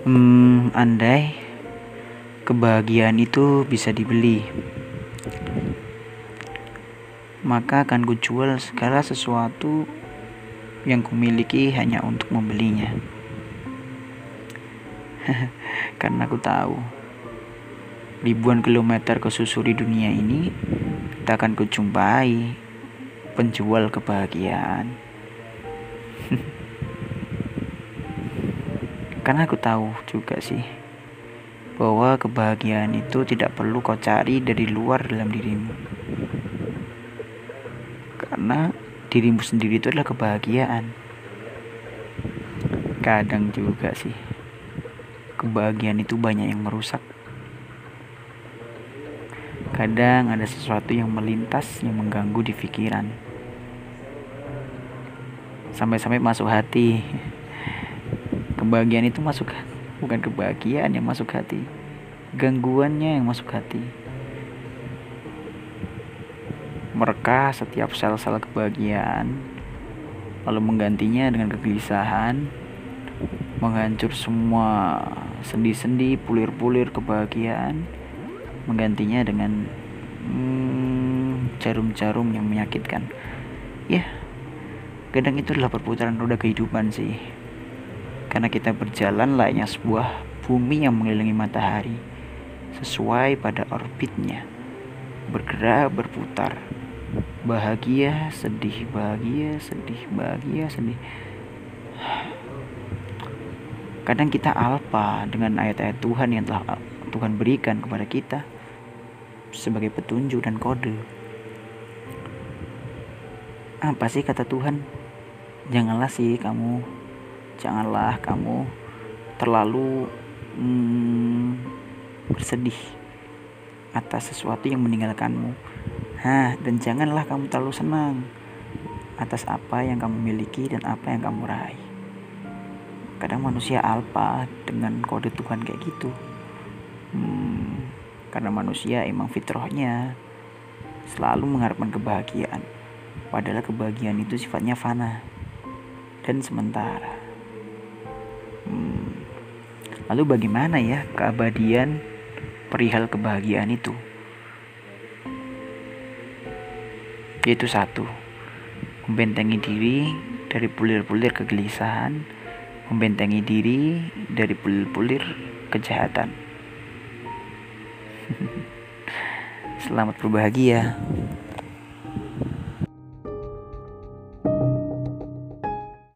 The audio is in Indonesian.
Hmm, andai kebahagiaan itu bisa dibeli, maka akan kujual segala sesuatu yang kumiliki hanya untuk membelinya. Karena aku tahu ribuan kilometer kesusuri dunia ini tak akan kujumpai penjual kebahagiaan. Karena aku tahu juga sih bahwa kebahagiaan itu tidak perlu kau cari dari luar dalam dirimu. Karena dirimu sendiri itu adalah kebahagiaan. Kadang juga sih kebahagiaan itu banyak yang merusak. Kadang ada sesuatu yang melintas yang mengganggu di pikiran. Sampai-sampai masuk hati kebahagiaan itu masuk bukan kebahagiaan yang masuk hati. Gangguannya yang masuk hati. Mereka setiap sel-sel kebahagiaan lalu menggantinya dengan kegelisahan menghancur semua sendi-sendi pulir-pulir kebahagiaan menggantinya dengan hmm, jarum-jarum hmm, yang menyakitkan. Ya kadang itu adalah perputaran roda kehidupan sih karena kita berjalan layaknya sebuah bumi yang mengelilingi matahari sesuai pada orbitnya. Bergerak berputar. Bahagia sedih bahagia sedih bahagia sedih. Kadang kita alpa dengan ayat-ayat Tuhan yang telah Tuhan berikan kepada kita sebagai petunjuk dan kode. Apa sih kata Tuhan? Janganlah sih kamu janganlah kamu terlalu hmm, bersedih atas sesuatu yang meninggalkanmu. Hah, dan janganlah kamu terlalu senang atas apa yang kamu miliki dan apa yang kamu raih. Kadang manusia alpa dengan kode Tuhan kayak gitu. Hmm, karena manusia emang fitrahnya selalu mengharapkan kebahagiaan. Padahal kebahagiaan itu sifatnya fana dan sementara. Lalu bagaimana ya keabadian perihal kebahagiaan itu? Yaitu satu, membentengi diri dari pulir-pulir kegelisahan, membentengi diri dari pulir-pulir kejahatan. Selamat berbahagia.